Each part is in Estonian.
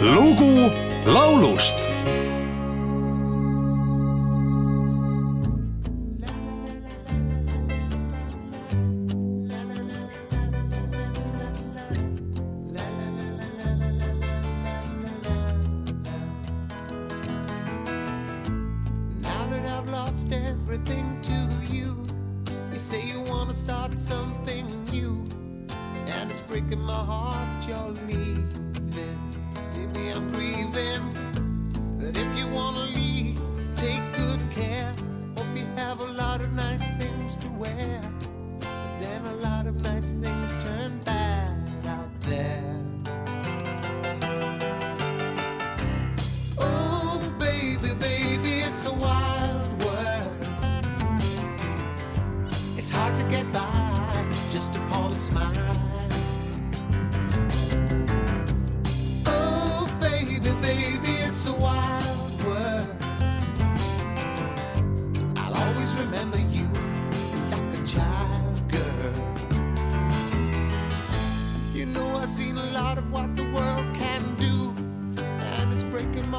lugu laulust Now that I've lost everything to you, you say you wanna start something new, and it's breaking my heart you're leaving. I'm grieving. But if you wanna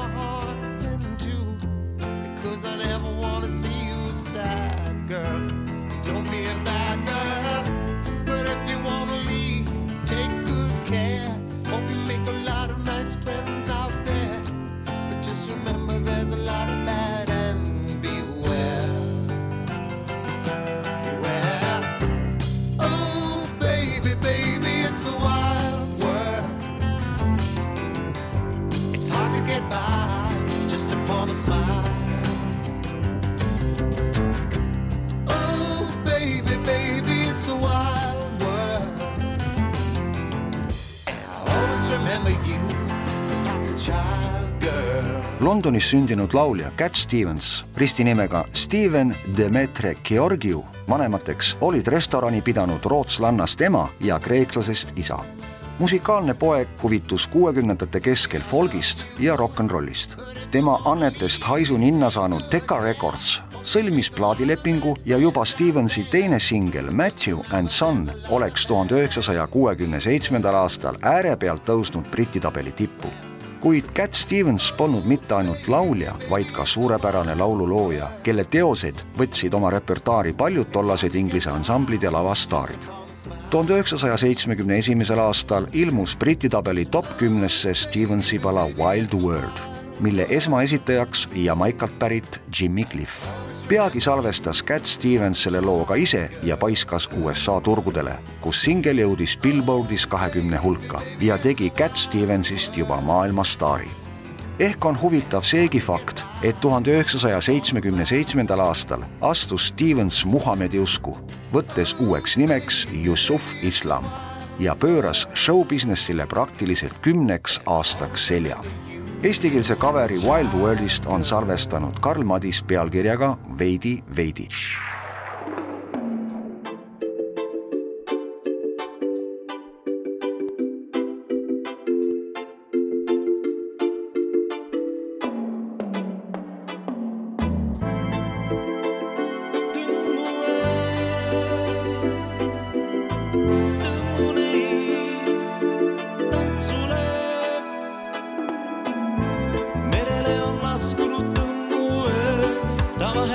my heart in two because I never want to see you sad, girl. Don't be a bad girl, but if you want to leave, take good care. Londonis sündinud laulja Cat Stevens risti nimega Steven Demetre Georgiou vanemateks olid restorani pidanud rootslannast ema ja kreeklasest isa. musikaalne poeg huvitus kuuekümnendate keskel folgist ja rock n rollist. tema annetest haisu ninna saanud Decca Records sõlmis plaadilepingu ja juba Stevensi teine singel Matthew and Son oleks tuhande üheksasaja kuuekümne seitsmendal aastal äärepealt tõusnud Briti tabeli tippu kuid Cat Stevens polnud mitte ainult laulja, vaid ka suurepärane laululooja, kelle teoseid võtsid oma repertuaari paljud tollased Inglise ansamblid ja lavastaarid. tuhande üheksasaja seitsmekümne esimesel aastal ilmus Briti tabeli top kümnesse Stevensi pala Wild World, mille esmaesitajaks Jamaikalt pärit Jimmy Cliff. Peagi salvestas Cat Stevens selle loo ka ise ja paiskas USA turgudele, kus singel jõudis Billboardis kahekümne hulka ja tegi Cat Stevensist juba maailmastaari ehk on huvitav seegi fakt, et tuhande üheksasaja seitsmekümne seitsmendal aastal astus Stevens Muhamedi usku, võttes uueks nimeks Yusuf Islam ja pööras show-businessile praktiliselt kümneks aastaks selja. Eestikeelse kaveri Wild Worldist on salvestanud Karl Madis pealkirjaga Veidi, veidi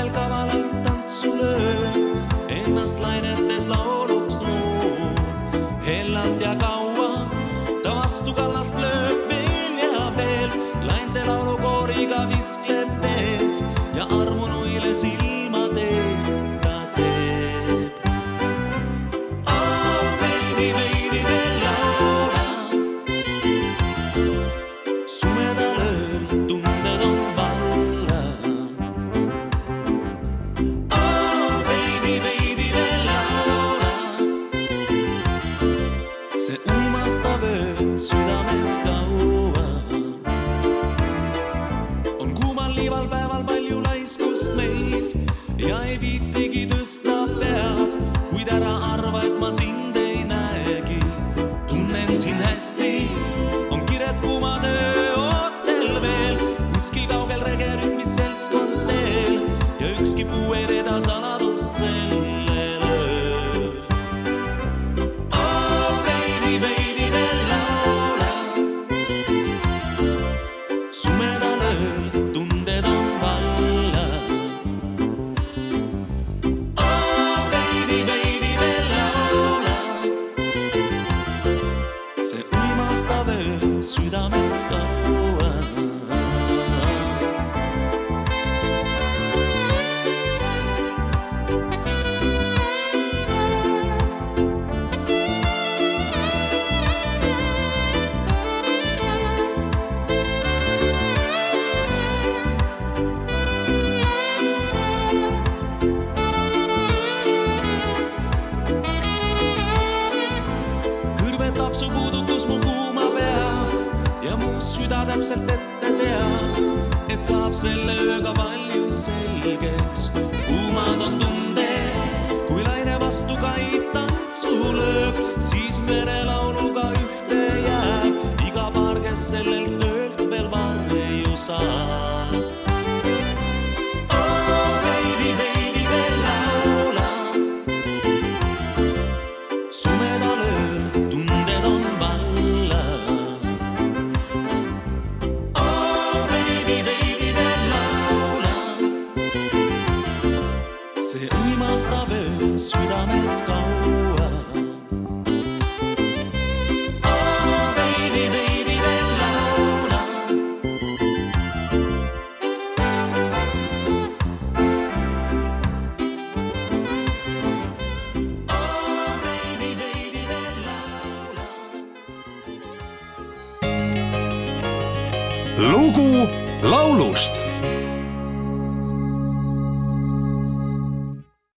vahel kavalalt tantsule, ennast lainetes lauluks muud. hellalt ja kaua ta vastu kallast lööb veel ja veel, lainte laulukooriga viskleb vees I. süda täpselt ette teab, et saab selle ööga palju selgeks. kuumad on tunded, kui laine vastu kaid tantsu lööb, siis merelauluga ühte jääb iga paar, kes sellelt öölt veel varju saab. Lugu laulust